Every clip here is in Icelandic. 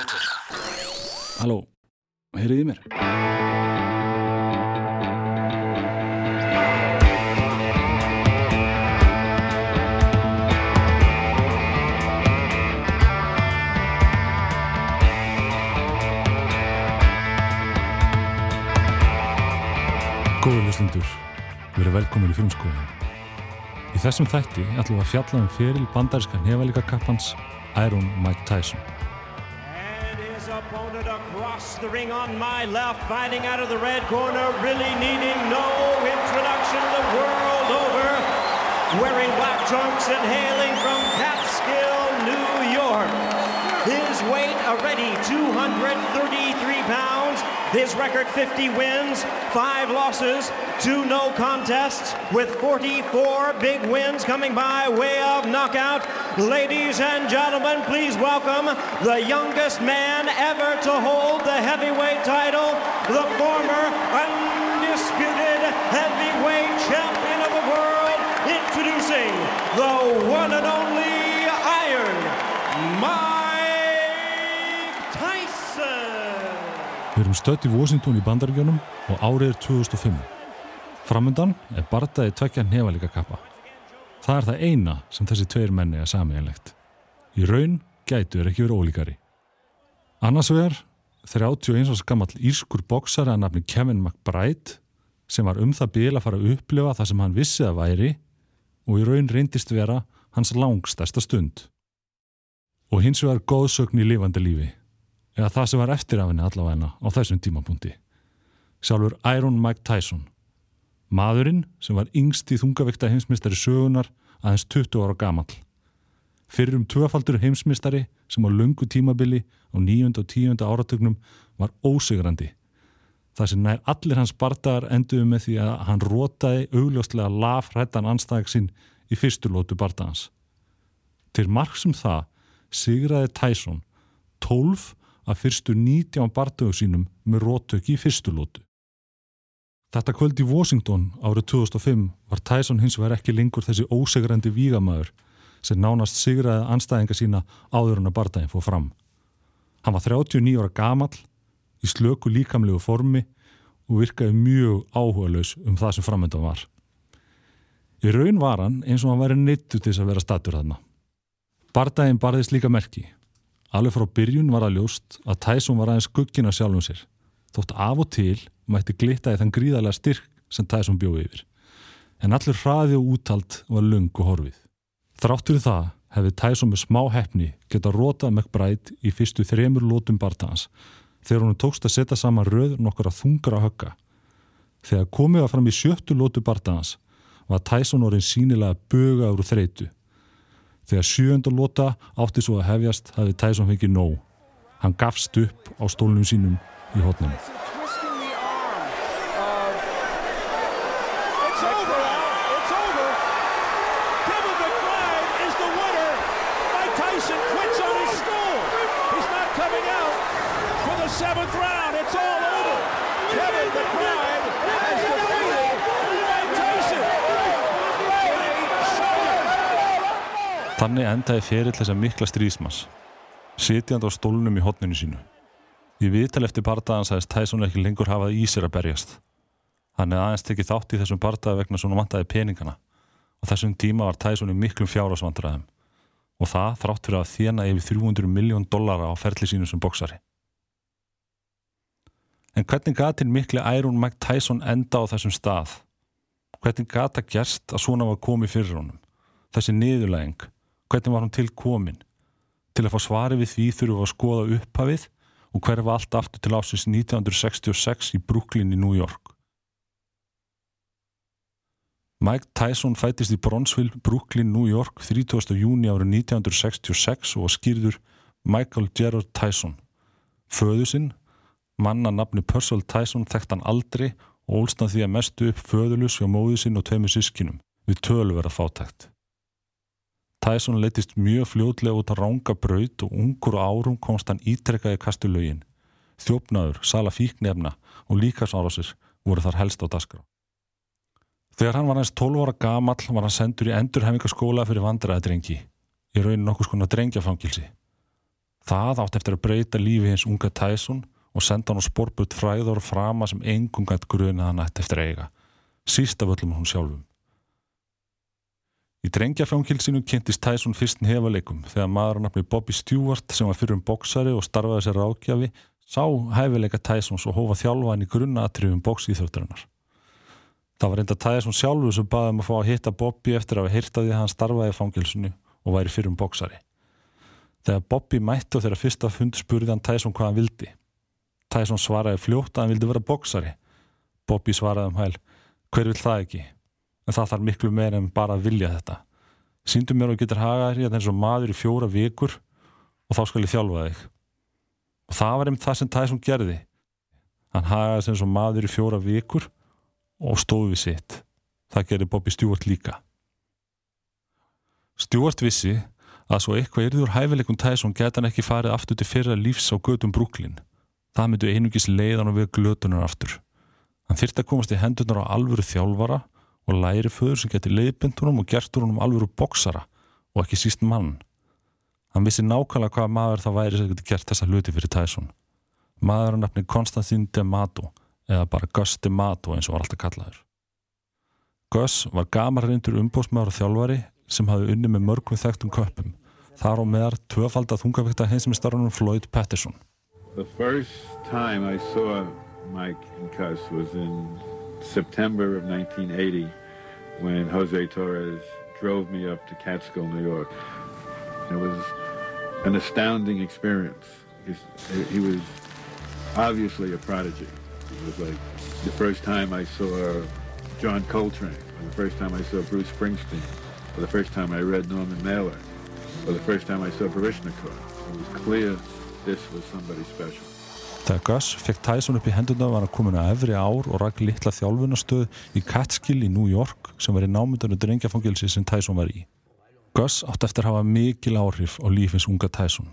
Halló, heyriði mér? Góður hlustundur, við erum velkomin í frumskóðin. Í þessum þætti ætlum við að fjalla um feril bandaríska nefælika kappans Iron Mike Tyson. The ring on my left, fighting out of the red corner, really needing no introduction the world over. Wearing black trunks and hailing from Catskill, New York. His weight already 233 pounds. His record 50 wins, 5 losses, 2 no contests, with 44 big wins coming by way of knockout. Ladies and gentlemen, please welcome the youngest man ever to hold the heavyweight title, the former undisputed heavyweight champion of the world, introducing the one and only Iron Mike Tyson. Við erum stödd í Washington í bandaríkjónum og árið er 2005. Framundan er bardaði tvekja nefælika kappa. Það er það eina sem þessi tveir menni er samiðanlegt. Í raun gætu er ekki verið ólíkari. Annars vegar 31 árs gammal írskur boksari að nafni Kevin McBride sem var um það bil að fara að upplifa það sem hann vissi að væri og í raun reyndist vera hans langstæsta stund. Og hins vegar góðsögn í lifandi lífi eða það sem var eftir af henni allavegna á þessum tímapunkti. Sjálfur Iron Mike Tyson. Maðurinn sem var yngst í þungavikta heimsmystari sögunar aðeins 20 ára gamall. Fyrir um tvöfaldur heimsmystari sem á lungu tímabili á nýjönda og tíunda áratögnum var ósigrandi. Það sem nær allir hans bardagar enduðu með því að hann rótaði augljóslega lafrættan anstæðag sinn í fyrstulótu bardagans. Til margsum það sigraði Tyson 12 að fyrstu 19 bardögu sínum með róttöki í fyrstu lótu. Þetta kvöld í Washington árið 2005 var Tyson hins vegar ekki lengur þessi ósegrandi vígamæður sem nánast sigraði anstæðinga sína áður en að bardaginn fóð fram. Hann var 39 ára gamal, í slöku líkamlegu formi og virkaði mjög áhugaðlaus um það sem framöndan var. Í raun var hann eins og hann væri neittu til þess að vera statur þarna. Bardaginn barðist líka merki. Alveg frá byrjun var að ljóst að Tyson var aðeins skuggina sjálfum sér. Þótt af og til mætti glitta í þann gríðarlega styrk sem Tyson bjóði yfir. En allur hraði og úttalt var lung og horfið. Þráttur það hefði Tyson með smá hefni geta rótað McBride í fyrstu þremur lótum barndagans þegar hún tókst að setja saman röð nokkara þungar að högga. Þegar komið að fram í sjöttu lótu barndagans var Tyson orðin sínilega böga úr þreitu. Þegar sjönda lóta átti svo að hefjast hafði Tyson fengið nóg. Hann gafst upp á stólnum sínum í hotnum. seventh round. It's all over. Kevin McBride has defeated Mike Tyson. Þannig endaði ferill þess að mikla strísmas, sitjandi á stólnum í hotninu sínu. Í viðtal eftir bardaðan sagðist Tyson ekki lengur hafað í sér að berjast. Hann hefði aðeins tekið þátt í þessum bardaði vegna svona vantaði peningana og þessum tíma var Tyson í miklum fjárásvandræðum og það þrátt fyrir að þjena yfir 300 miljón dollara á ferli sínu sem boksari. En hvernig gati mikli Iron Mike Tyson enda á þessum stað? Hvernig gata gerst að svona var komið fyrir honum? Þessi niðurlæging, hvernig var hann til komin? Til að fá svari við því þurfum við að skoða upphafið og hverfa allt aftur til ásins 1966 í Brooklyn í New York. Mike Tyson fættist í Bronzeville, Brooklyn, New York 30. júni árið 1966 og skýrður Michael Gerard Tyson. Föðu sinn, manna nafni Purcell Tyson þekkt hann aldrei og ólsnað því að mestu upp föðulus hjá móðu sinn og tveimur sískinum við tölverða fátækt. Tyson leittist mjög fljótlega út að ránga braut og ungur árum komst hann ítrekkaði kastu lögin. Þjófnaður, sala fíknefna og líkasárásir voru þar helst á dasgrá. Þegar hann var hans 12 ára gamall var hann sendur í endurhefingaskóla fyrir vandræðadrengi, í raunin nokkus konar drengjafangilsi. Það átt eftir að breyta lífi hins unga Tyson og senda hann á sporbut fræður frama sem engungat gruna hann ætti eftir eiga. Síst af öllum hún sjálfum. Í drengjafjánkilsinu kynntist Tyson fyrst hefaleikum þegar maður nafni Bobby Stewart sem var fyrir um bóksari og starfaði sér rákjafi sá hæfileika Tysons og hófa þjálfa hann í grunnatriðum bóksýþjóttarinnar. Það var enda Tyson sjálfu sem baði um að fá að hitta Bobby eftir að hafa hýrtaði að hann starfaði fangilsinu og væri fyrir um bóksari. Þegar Bobby mætti og þegar fyrsta fund spurði hann Tyson hvað hann vildi. Tyson svaraði fljótt að hann vildi vera bóksari. Bobby svaraði um hæl, hver vil það ekki? En það þarf miklu meira en bara að vilja þetta. Síndu mér og getur hagað þér eins og maður í fjóra vikur og þá skal ég þjálfa þig. Og það var einmitt það sem Tyson gerði. Hann hagaði sem eins og maður í fjóra vikur og stóði við sitt. Það gerði Bobby Stewart líka. Stewart vissi að svo eitthvað yrður hæfileikum Tyson geta hann ekki farið aftur til fyrra lífs á gödum Brooklyn. Það myndu einugis leiðan og við glötunar aftur. Hann þyrti að komast í hendunar á alvöru þjálfara og læri föður sem geti leiðbindunum og gertur honum alvöru boksara og ekki síst mann. Hann vissi nákvæmlega hvaða maður það væri sem geti gert þessa hluti fyrir Tyson. Maður er nefnir Konstantin D'Amato eða bara Gus D'Amato eins og var alltaf kallaður. Gus var gamarreyndur umbósmaður og þjálfari sem hafði unni með mörgum þekktum köpum. Þar á meðar tvöfald að þungavíkta heimsmyndstarunum Floyd Patterson. The first time I saw Mike and Gus was in September of 1980 when Jose Torres drove me up to Catskill, New York. It was an astounding experience. he was obviously a prodigy. It was like the first time I saw John Coltrane, or the first time I saw Bruce Springsteen, or the first time I read Norman Mailer, or the first time I saw Barishnikov. It was clear this was somebody special. Þegar Gus fekk Tyson upp í henduna var hann komin að efri ár og ræk litla þjálfunastöð í Catskill í New York sem var í námyndunum drengjafangilsi sem Tyson var í. Gus átt eftir að hafa mikil áhrif á lífins unga Tyson.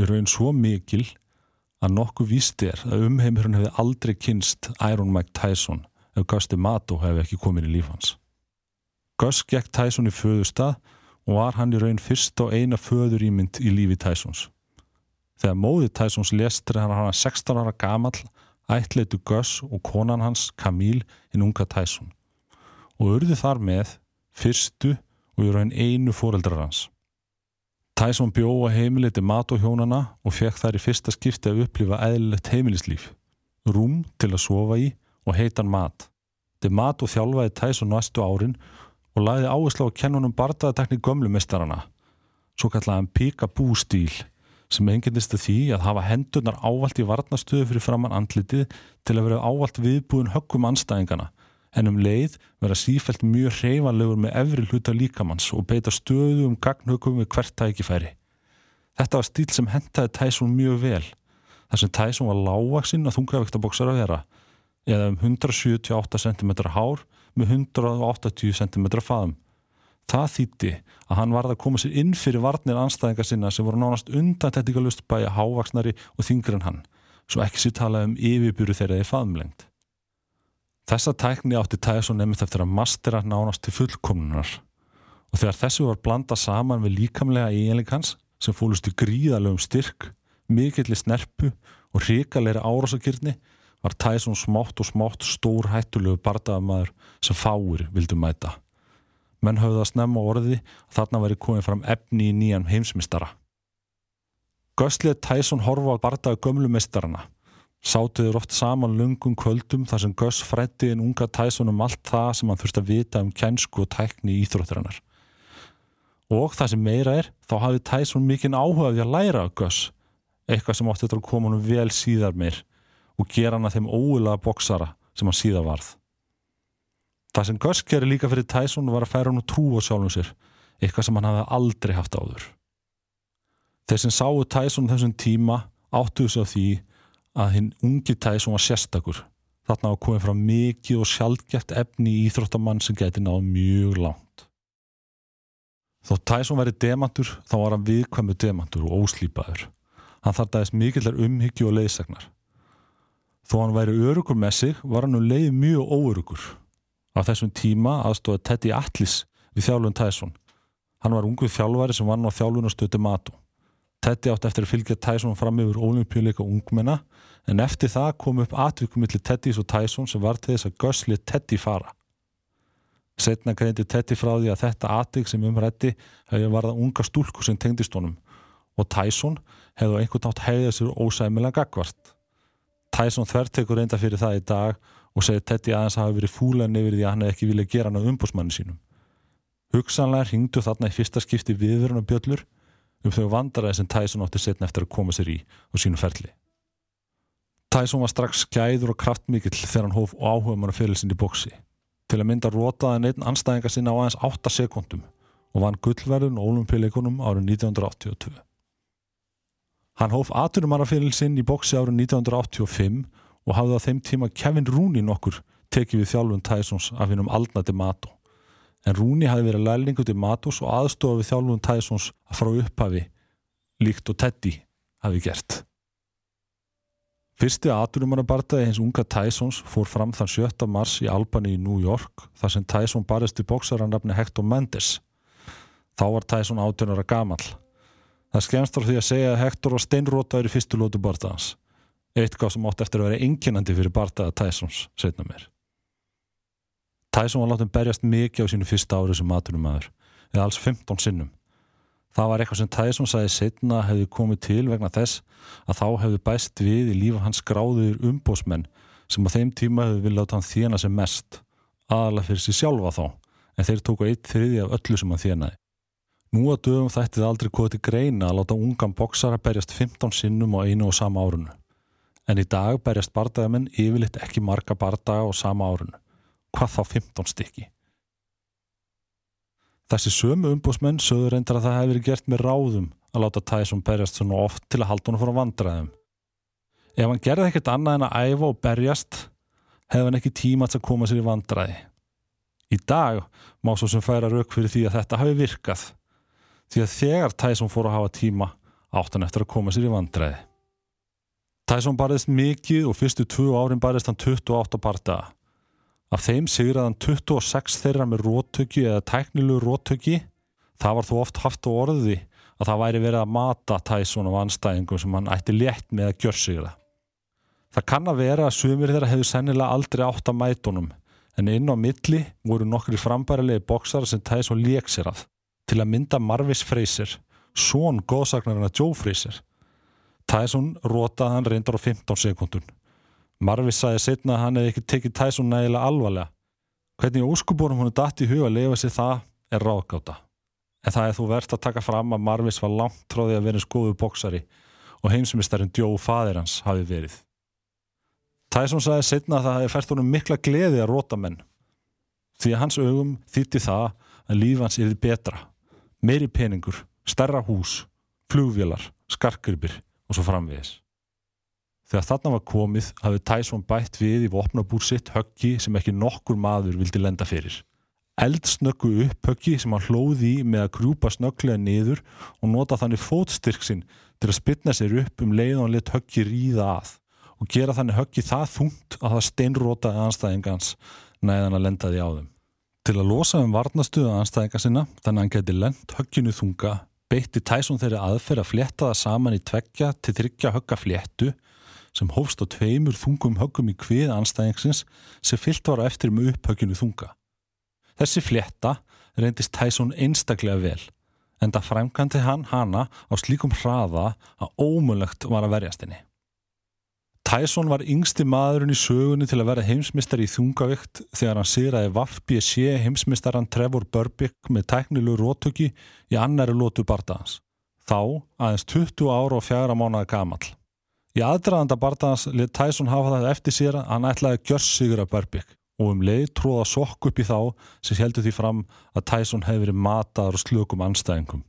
Í raun svo mikil að nokkuð víst er að umheimurinn hefði aldrei kynst Iron Mike Tyson ef Gus D'Amato hefði ekki komin í lífans. Gus gekk Tyson í föðustad og var hann í raun fyrst og eina föður ímynd í lífi Tysons. Þegar móðið Tysons lestri hann hann 16 ára gamall ætleitu Gus og konan hans Camille hinn unga Tyson og urði þar með fyrstu og í raun einu fóreldrar hans. Tyson bjóða heimiliti mat og hjónana og fekk þær í fyrsta skipti að upplifa eðlilegt heimilislíf, rúm til að sofa í og heitan mat. Þið mat og þjálfaði Tyson næstu árin og lagði áherslu á kennunum bardaðatekni gömlumistarana, svo kallaðan Pika-bú stíl sem enginnist að því að hafa hendurnar ávalt í varnastöðu fyrir framann andlitið til að vera ávalt viðbúin höggum anstæðingana en um leið vera sífælt mjög hreyfanlegur með efri hluta líkamanns og beita stöðu um gagnhöggum við hvert tækifæri. Þetta var stíl sem hentaði Tyson mjög vel þar sem Tyson var lágvaksinn að þungavíktaboksar að vera eða um 178 cm hár með 180 cm faðum Það þýtti að hann varði að koma sér inn fyrir varnir anstæðingar sinna sem voru nánast undan teknikalust bæja hávaksnari og þingri en hann, svo ekki sér tala um yfirbyrju þeirra í faðumlengt. Þessa tækni átti Tyson nefnitt eftir að mastera nánast til fullkomnunar og þegar þessu var blanda saman við líkamlega eiginleikans sem fólust í gríðalögum styrk, mikillir snerpu og ríkaleira árásakirni var Tyson smátt og smátt stór hættulegu bardaðamæður sem fáir vildu mæta menn höfðu að snemma orði að þarna væri komið fram efni í nýjan heimsmystara. Göslið Tyson horfa á bardaðu gömlu mistarana. Sátuður oft saman lungum kvöldum þar sem Göss frætti en unga Tyson um allt það sem hann þurfti að vita um kjensku og tækni í Íþróttirannar. Og það sem meira er, þá hafði Tyson mikinn áhuga við að læra af Göss, eitthvað sem átti þetta að koma hann vel síðar meir og gera hann að þeim óulega boksara sem hann síðar varð. Það sem Gus gerir líka fyrir Tyson var að færa hann og trú á sjálfum sér, eitthvað sem hann hafði aldrei haft áður. Þeir sem sáu Tyson þessum tíma áttuðu sig á því að hinn ungi Tyson var sérstakur. Þarna var komið frá mikið og sjálfgeft efni í Íþróttamann sem geti náðu mjög langt. Þó Tyson væri demantur, þá var hann viðkvæmu demantur og óslýpaður. Hann þartaðist mikillar umhyggju og leiðsagnar. Þó hann væri örugur með sig, var hann um leið mjög óörugur. Á þessum tíma aðstóði Teddy Atlis við þjálfun Tyson. Hann var unguð þjálfari sem vann á þjálfunastötu Mato. Teddy átti eftir að fylgja Tyson fram yfir olimpíuleika ungmenna en eftir það kom upp atvikum millir Teddys og Tyson sem var til þess að gösli Teddy fara. Setna greindi Teddy frá því að þetta atvik sem umrætti hefði varða unga stúlku sem tengdist honum og Tyson hefði á einhvern nátt heiðið sér ósæmilega gagvart. Tyson þvertekur reynda fyrir það í dag og segir Teddy aðeins hafi verið fúlan yfir því að hann hefði ekki viljað gera hann á umbúsmanni sínum. Hugsanlega ringdu þarna í fyrsta skipti viðvörun og bjöllur um þau vandaraði sem Tyson átti setna eftir að koma sér í og sínu ferli. Tyson var strax skæður og kraftmikill þegar hann hóf áhuga mann að fyrir sinni bóksi. Til að mynda rótaði einn anstæðinga sinna á aðeins 8 sekundum og vann gullverðun og olimpíuleikunum árið 1982. Hann hóf aturumannafélil sinn í bóksi árið 1985 og hafði á þeim tíma Kevin Rooney nokkur tekið við þjálfun Tysons af hennum aldnati Mato. En Rooney hafi verið lærlingu til Matos og aðstofað við þjálfun Tysons frá upphafi, líkt og Teddy hafi gert. Fyrsti atvinnumannabartaði hins unga Tysons fór fram þann 7. mars í Albany í New York þar sem Tyson barist í bóksarannafni Hector Mendes. Þá var Tyson átjónara gamal. Það skemmst á því að segja að Hector var steinrótaður í fyrstu lótu bartaðans. Eitthvað sem átt eftir að vera enginandi fyrir bartaða Tysons, setna mér. Tyson var látið berjast mikið á sínu fyrsta ári sem maturumæður, eða alls 15 sinnum. Það var eitthvað sem Tyson sagði setna hefði komið til vegna þess að þá hefði bæst við í lífa hans gráður umbósmenn sem á þeim tíma hefði viljað láta hann þjena sem mest, aðalega fyrir sér sjálfa þá, en þeir tóku eitt þriði af öllu sem hann þjenaði. Nú að dögum þætti það aldrei koti greina að láta ungan boksara berjast 15 sinnum á einu og sama árunu. En í dag berjast bardagamenn yfirleitt ekki marga bardaga á sama árunu. Hvað þá 15 stykki? Þessi sömu umbúsmenn sögur reyndar að það hefði verið gert með ráðum að láta Tyson berjast svona oft til að halda hann frá vandræðum. Ef hann gerði ekkert annað en að æfa og berjast, hefði hann ekki tíma að koma sér í vandræði. Í dag má svo sem færa rauk fyrir því að þetta hafi virkað því að þegar Tyson fór að hafa tíma átt hann eftir að koma sér í vandræði. Tyson barðist mikið og fyrstu tvö árin barðist hann 28 partaða. Af þeim sigur að hann 26 þeirra með róttöki eða tæknilu róttöki. Það var þó oft haft á orði að það væri verið að mata Tyson á anstæðingum sem hann ætti létt með að gjör sig það. Kann að vera að sumir þeirra hefur sennilega aldrei átt að mætunum en inn á milli voru nokkri frambærilegi boksar sem Tyson lék sér að til að mynda Marvis Fraser, svon góðsagnarinn að Joe Fraser. Tyson rótaði hann reyndar á 15 sekundun. Marvis sagði setna að hann hefði ekki tekið Tyson nægilega alvarlega. Hvernig óskubórum hún er dætt í huga að lifa sér það er ráðgáta. En það er þú verðt að taka fram að Marvis var langt tróði að vera skoðu bóksari og heimsumistarinn Joe fadir hans hafi verið. Tyson sagði setna að það hefði fært honum mikla gleði að róta menn. Því að hans augum þýtti það að lífans erði betra meiri peningur, starra hús, flugvélar, skarkrybir og svo framvegis. Þegar þarna var komið hafði Tyson bætt við í vopnabúr sitt höggi sem ekki nokkur maður vildi lenda fyrir. Eldsnöggu upp höggi sem hann hlóði í með að krjúpa snögglega niður og nota þannig fótstyrk sinn til að spilna sér upp um leið og hann let höggi ríða að og gera þannig höggi það þungt að það steinrótaði anstæðingans næðan að lenda því á þeim. Til að losa um varnastuða anstæðinga sinna, þannig að hann geti lent högginu þunga, beitti Tyson þeirri aðferð að fletta það saman í tveggja til þryggja högga fléttu sem hófst á tveimur þungum höggum í kvið anstæðingsins sem fyllt var eftir með upp högginu þunga. Þessi flétta reyndist Tyson einstaklega vel, en það fræmkandi hann hana á slíkum hraða að ómulögt var að verjast henni. Tyson var yngsti maðurinn í sögunni til að vera heimsmyndar í þungavikt þegar hann sýraði Vafbi sé heimsmyndaran Trevor Burbick með tæknilu rótöki í annari lótu barndagans. Þá aðeins 20 ára og fjara mánuða gamal. Í aðdraðanda barndagans lit Tyson hafa það eftir sér að hann ætlaði að gjörst sigur af Burbick og um leið tróða sokk upp í þá sem heldur því fram að Tyson hefði verið mataður og slökum anstæðingum.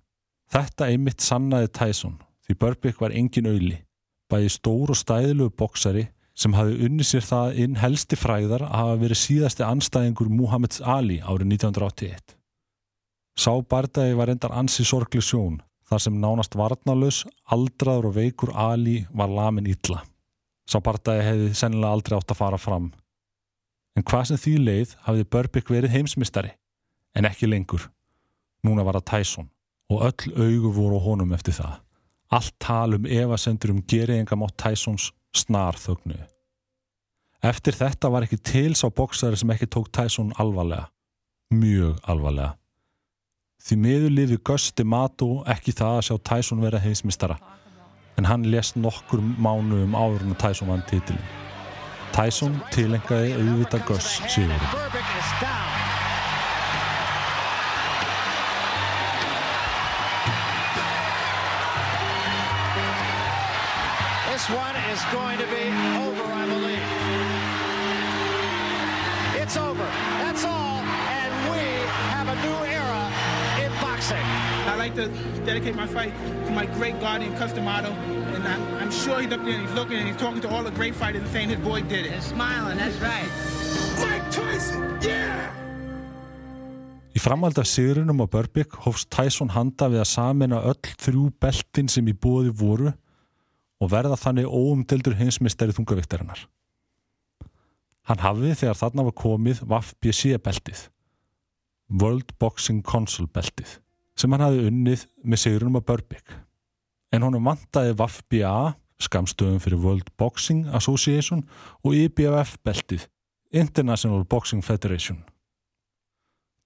Þetta einmitt sannaði Tyson því Burbick var engin auðli bæði stór og stæðilegu boksari sem hafi unni sér það inn helsti fræðar að hafa verið síðasti anstæðingur Muhammeds Ali árið 1981. Sá bardagi var endar ansi sorgli sjón þar sem nánast varnalus, aldraður og veikur Ali var lamin illa. Sá bardagi hefði sennilega aldrei átt að fara fram. En hvað sem því leið hafði Burbick verið heimsmystari, en ekki lengur. Núna var það Tyson og öll augu voru honum eftir það. Allt tal um evasendur um geriðingamátt Tysons snar þögnu. Eftir þetta var ekki til sá boksari sem ekki tók Tyson alvarlega. Mjög alvarlega. Því miður liði Gusti Mato ekki það að sjá Tyson vera heimsmistara en hann lést nokkur mánu um áður en Tyson vann títilin. Tyson tilengaði auðvita Gus síður. Going to be over, I believe. It's over. That's all. And we have a new era in boxing. I like to dedicate my fight to my great guardian, Customato. And I, I'm sure he's up there and he's looking and he's talking to all the great fighters and saying his boy did it. They're smiling, that's right. Mike Tyson, yeah! Í framhald af sigurunum á Börbygg hófst Tyson handa við að samina öll þrjú beltin sem í bóði voru og verða þannig óumdeldur hinsmisteri þungavíktarinnar. Hann hafði þegar þarna var komið WAF-BC beltið, World Boxing Council beltið, sem hann hafði unnið með sigurunum á Börbygg. En honum vantaði WAF-BA, skamstöðum fyrir World Boxing Association og IBF beltið, International Boxing Federation.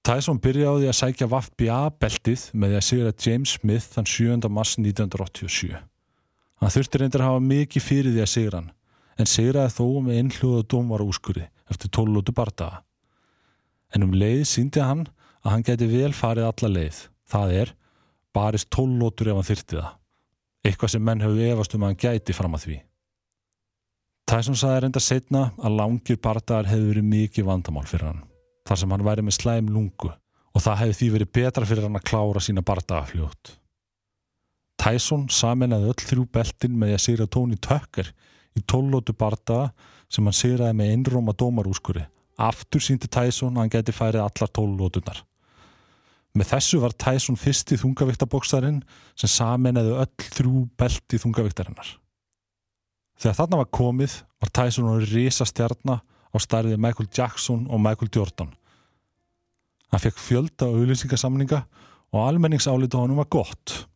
Tyson byrjaði að sækja WAF-BA beltið með því að sigra James Smith þann 7. mars 1987. Hann þurfti reyndir að hafa mikið fyrir því að sigra hann, en sigraði þó með einhljóða dómvara úskurði eftir 12 lótu bardaga. En um leið síndi hann að hann geti vel farið alla leið. Það er, barist 12 lótur ef hann þyrti það. Eitthvað sem menn hefur efast um að hann gæti fram að því. Tyson saði reynda setna að langir bardagar hefur verið mikið vandamál fyrir hann, þar sem hann væri með slæm lungu og það hefði því verið betra fyrir hann að klára sína bardaga fljótt. Tyson saminnaði öll þrjú beltin með að sigra Tony Tucker í tólótu bardaga sem hann sigraði með einróma dómarúskuri. Aftur síndi Tyson að hann geti færið allar tólótunar. Með þessu var Tyson fyrsti þungavíktaboksarin sem saminnaði öll þrjú belti þungavíktarinnar. Þegar þarna var komið var Tyson og risa stjarnar á starfið Michael Jackson og Michael Jordan. Hann fekk fjölda auðlýsingasamninga og almenningsálita honum var gott.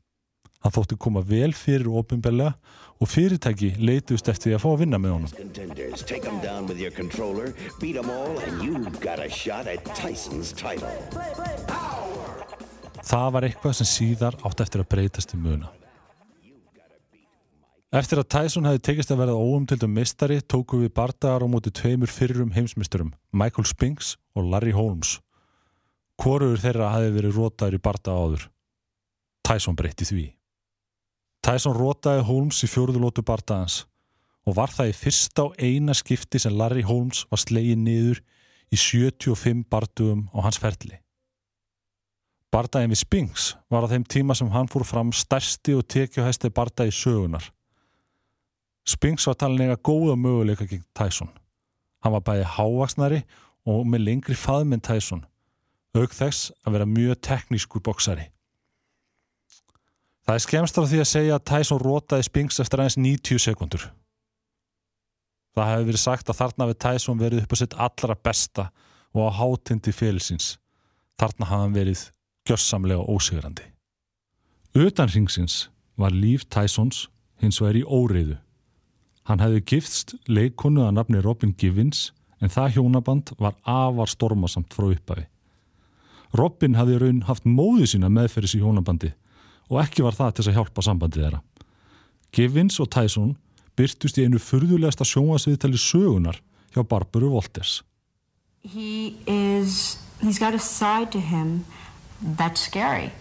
Hann þótti koma vel fyrir ofinbellega og fyrirtæki leitust eftir því að fá að vinna með honum. Það var eitthvað sem síðar átt eftir að breytast í muna. Eftir að Tyson hefði tekist að verða óumtildum mistari tóku við bardagar á móti tveimur fyrrum heimsmysturum, Michael Spinks og Larry Holmes. Hvorur þeirra hefði verið rótaður í bardaga áður. Tyson breytti því. Tyson rótaði Holmes í fjórðulótu bardagans og var það í fyrsta og eina skipti sem Larry Holmes var slegið niður í 75 bardugum á hans ferli. Bardagin við Spinks var á þeim tíma sem hann fór fram stærsti og tekjuhæsti bardagi sögunar. Spinks var talin eiga góða möguleika gegn Tyson. Hann var bæði hávaksnari og með lengri faðminn Tyson, auk þess að vera mjög teknískur boksari. Það er skemst á því að segja að Tyson rótaði Spinks eftir aðeins 90 sekundur. Það hefur verið sagt að þarna við Tyson verið upp á sitt allra besta og á hátindi félisins. Þarna hafði hann verið gjörsamlega ósigrandi. Utan ringsins var líf Tysons hins vegar í óreiðu. Hann hefði giftst leikonu að nafni Robin Givins en það hjónaband var afar stormasamt frá upphafi. Robin hafði raun haft móði sína meðferðis í hjónabandi og ekki var það til að hjálpa sambandið þeirra. Givins og Tyson byrtust í einu furðulegasta sjónasviðtali sögunar hjá Barbaru Wolters. He is, he's got a side to him that's scary.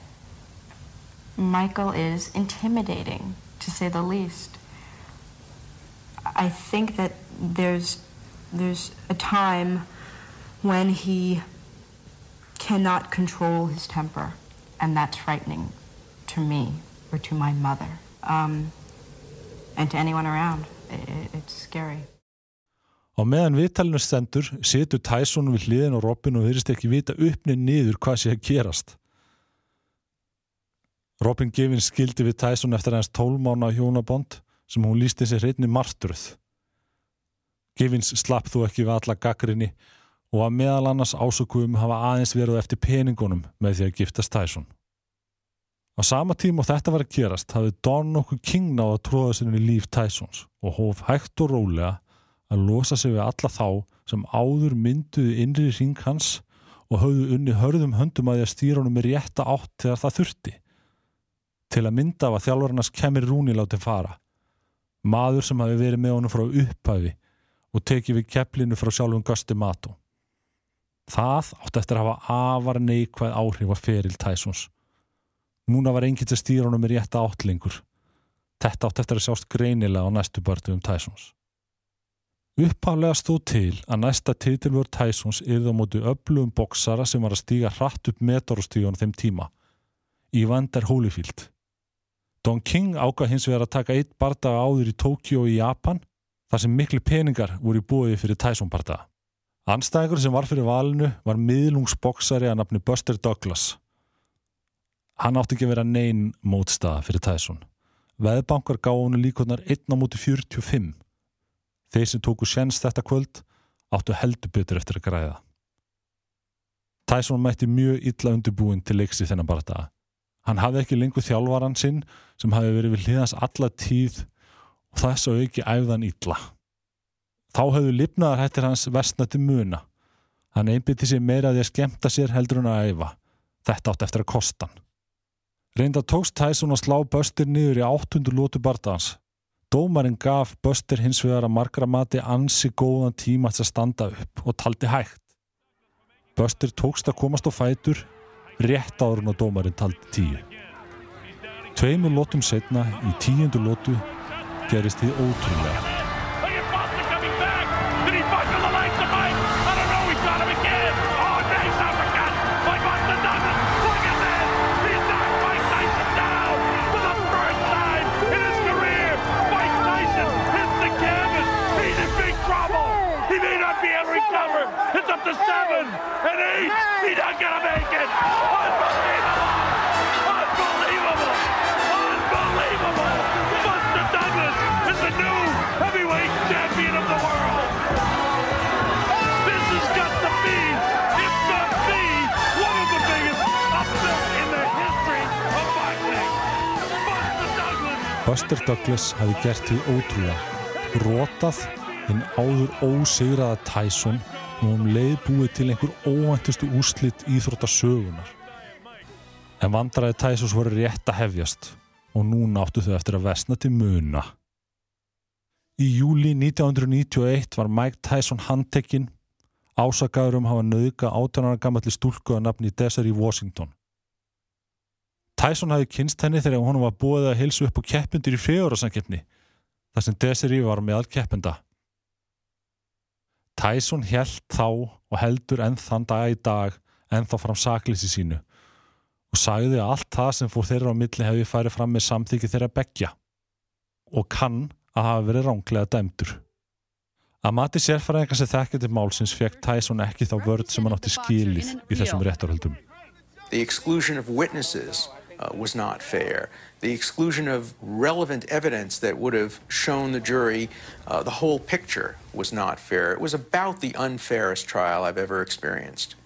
Michael is intimidating, to say the least. I think that there's, there's a time when he cannot control his temper, and that's frightening to me or to my mother um, and to anyone around. I- it's scary. Á meðan viðtalinu stendur situr Tyson við hliðin og Robin og þeirist ekki vita uppnið niður hvað sé að gerast. Robin Givins skildi við Tyson eftir hans tólmána hjónabond sem hún lísti sér hreinni marturð. Givins slapp þú ekki við alla gaggrinni og að meðal annars ásökuðum hafa aðeins verið eftir peningunum með því að giftast Tyson. Á sama tíma og þetta var að gerast hafði Don nokkuð King náða að tróða sinni í líf Tysons og hóf hægt og rólega að losa sig við alla þá sem áður mynduði innri ring hans og höfðu unni hörðum höndum að því að stýra honum með rétta átt þegar það þurfti. Til að mynda var þjálfarnas kemur Rúni látið fara. Maður sem hafi verið með honum frá upphæfi og tekið við kepplinu frá sjálfum Gusti Mato. Það átti eftir að hafa afar neikvæð áhrif að feril Tysons. Núna var enginn til stýra honum með rétta áttlingur. Þetta átti eftir að sjást greinilega á næstu börtu um Tysons. Upphálega stóð til að næsta titilvör Tysons yrði á móti öflugum boksara sem var að stíga hratt upp metorostíðunum þeim tíma. Evander Holyfield. Don King ákvað hins vegar að taka eitt bardaga áður í Tókjó í Japan þar sem miklu peningar voru í búið fyrir Tyson bardaga. Anstæðingur sem var fyrir valinu var miðlungsboksari að nafni Buster Douglas. Hann átti ekki að vera neyn mótstaða fyrir Tyson. Veðbankar gáði honu líkonar 1 á móti 45. Þeir sem tóku sjens þetta kvöld áttu heldur betur eftir að græða. Tyson mætti mjög illa undirbúin til leiksi þennan bardaga. Hann hafði ekki lengur þjálfvaran sinn sem hafi verið við hliðans alla tíð og þess að auki æfðan illa. Þá höfðu lifnaðar hættir hans versnati muna. Hann einbytti sér meira því að skemta sér heldur hann að æfa. Þetta átt eftir að kosta hann. Reynda tókst Tyson að slá Buster niður í 800 lótu barndans. Dómarinn gaf Buster hins vegar að margra mati ansi góðan tíma að standa upp og taldi hægt. Buster tókst að komast á fætur rétt en að dómarinn taldi tíu. Tveimur lótum setna í tíundu lótu gerist því ótrúlega. Not gonna make it. Unbelievable! Unbelievable! Unbelievable! Buster Douglas is the new heavyweight champion of the world. This has got to be, if not the, one of the biggest upsets in the history of boxing. Buster Douglas. Buster Douglas hafi gert því ótrúlega. Rótað hinn áður ósigraða Tyson og um leið búið til einhver óvæntustu úslitt íþróttasögunar. En vandraði Tæsos voru rétt að hefjast og núna áttu þau eftir að vesna til muna. Í júli 1991 var Mike Tyson handtekinn ásakaður um hafa nauðga 18 ára gammalli stúlku að nafni Desiree Washington. Tyson hafi kynst henni þegar hún var búið að hilsu upp á keppindur í fjögurasankefni þar sem Desiree var með all keppenda. Tyson held þá og heldur enn þann dag í dag enn þá fram saklýsi sínu og sagði að allt það sem fór þeirra á milli hefði farið fram með samþyggi þeirra begja og kann að hafa verið ránglega dæmdur. Að mati sérfæringar sem þekkja til málsins fekk Tyson ekki þá vörð sem hann átti skilið í þessum réttarhöldum. The exclusion of witnesses uh, was not fair. The exclusion of relevant evidence that would have shown the jury uh, the whole picture was not fair. It was about the unfairest trial I've ever experienced.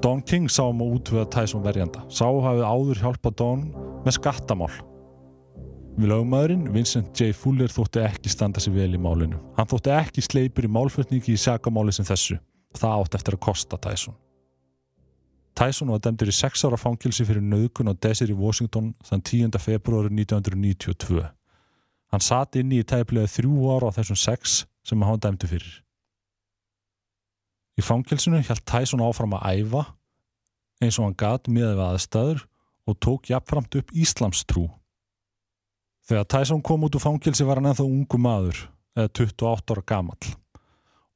Don King sá um að útvöða Tyson verjanda. Sá hafið áður hjálpa Don með skattamál. Við lögumæðurinn, Vincent J. Fuller þótti ekki standa sér vel í málinu. Hann þótti ekki sleipur í málflutningi í sakamáli sem þessu. Það átti eftir að kosta Tyson. Tyson var dæmdur í 6 ára fangilsi fyrir nöðkun á Desiree Washington þann 10. februari 1992. Hann satt inni í tæplega þrjú ára á þessum 6 sem hann dæmdu fyrir. Í fangilsinu held Tyson áfram að æfa eins og hann gat miða við aðstæður og tók jafnframt upp Íslamstrú. Þegar Tyson kom út úr fangilsi var hann ennþá ungu maður eða 28 ára gamall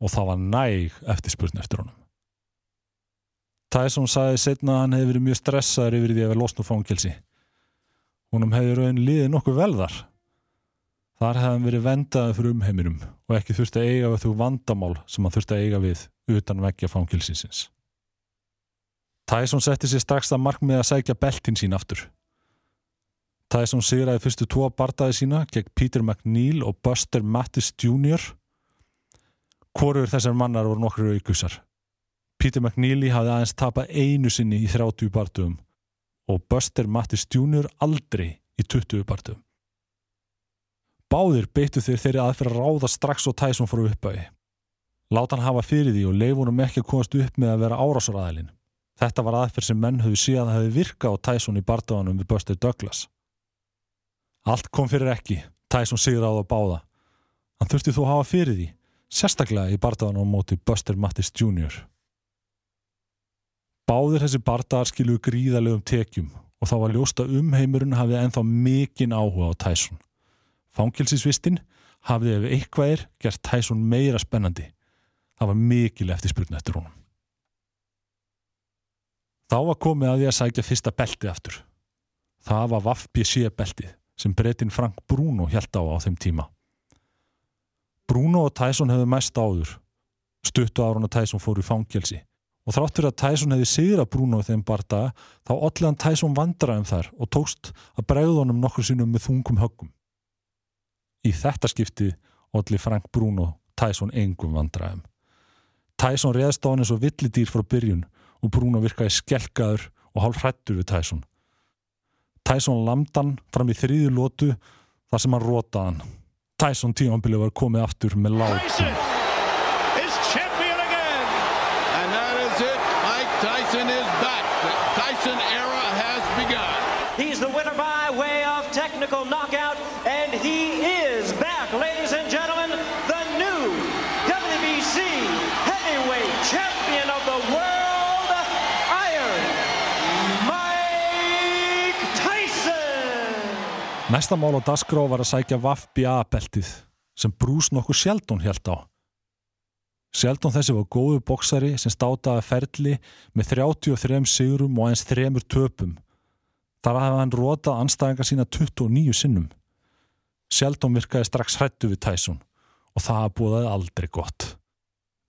og það var næg eftirspurn eftir honum. Tyson sagði setna að hann hefði verið mjög stressaður yfir því að vera losn úr fangilsi. Húnum hefði raun liðið nokkuð vel þar. Hann verið vendaði fyrir umheiminum og ekki þurfti að eiga við þú vandamál sem hann þurfti að eiga við utan vekkja fangilsinsins. Tyson setti sér strax það markmið að sækja beltin sín aftur. Tyson sigraði fyrstu tvo bardaði sína gegn Peter McNeil og Buster Mattis Jr. Hvorur þessar mannar voru nokkur aukusar. Peter McNeely hafði aðeins tapað einu sinni í 30 barndugum og Buster Mattis Jr. aldrei í 20 partum. Báðir beittu þeir þeirri aðferð að ráða strax og Tyson fór uppæði. Láta hann hafa fyrir því og leifunum ekki að komast upp með að vera árásaraðilinn. Þetta var aðferð sem menn höfðu síðan að hefði virka á Tyson í bardaganum við Buster Douglas. Allt kom fyrir ekki, Tyson sigur á það báða. Hann þurfti þó að hafa fyrir því, sérstaklega í bardaganum á móti Buster Mattis Jr. Báðir þessi bardagar skiluðu gríðalegum tekjum og þá var ljósta umheimurinn hafið enþá mikinn áhuga á Tyson. Fangilsisvistinn hafið ef eitthvað er gert Tyson meira spennandi. Það var mikil eftirspurn eftir honum. Þá var komið að því að sækja fyrsta belti aftur. Það var Vaff-PC beltið sem breytin Frank Bruno held á á þeim tíma. Bruno og Tyson hefðu mest áður. Stuttu árun og Tyson fóru í fangelsi og þráttur að Tyson hefði sigra Bruno þeim bardaga þá olliðan Tyson vandraðum þar og tókst að bregða honum nokkur sinnum með þungum höggum. Í þetta skipti olli Frank Bruno Tyson engum vandraðum. Tyson reðst á hann eins og villidýr frá byrjun og Bruno virkaði skelkaður og hálf hrættur við Tyson. Tyson lamdan fram í þriði lótu þar sem hann rótaði hann. Tyson tímanbilið var komið aftur með látum. is champion again. And that is it. Mike Tyson is back. The Tyson era has begun. He's the winner by way of technical knockout, and he is back, ladies and gentlemen, the new WBC heavyweight champion of the world, Iron Mike Tyson. Næsta mál á Dasgró var að sækja VAF-BA-beltið sem Bruce nokkur Sheldon held á. Sheldon þessi var góðu boksari sem státaði ferli með 33 sigurum og eins þremur töpum. Þar hafði hann rótað anstæðingar sína 29 sinnum. Sheldon virkaði strax hrættu við Tyson og það búðaði aldrei gott.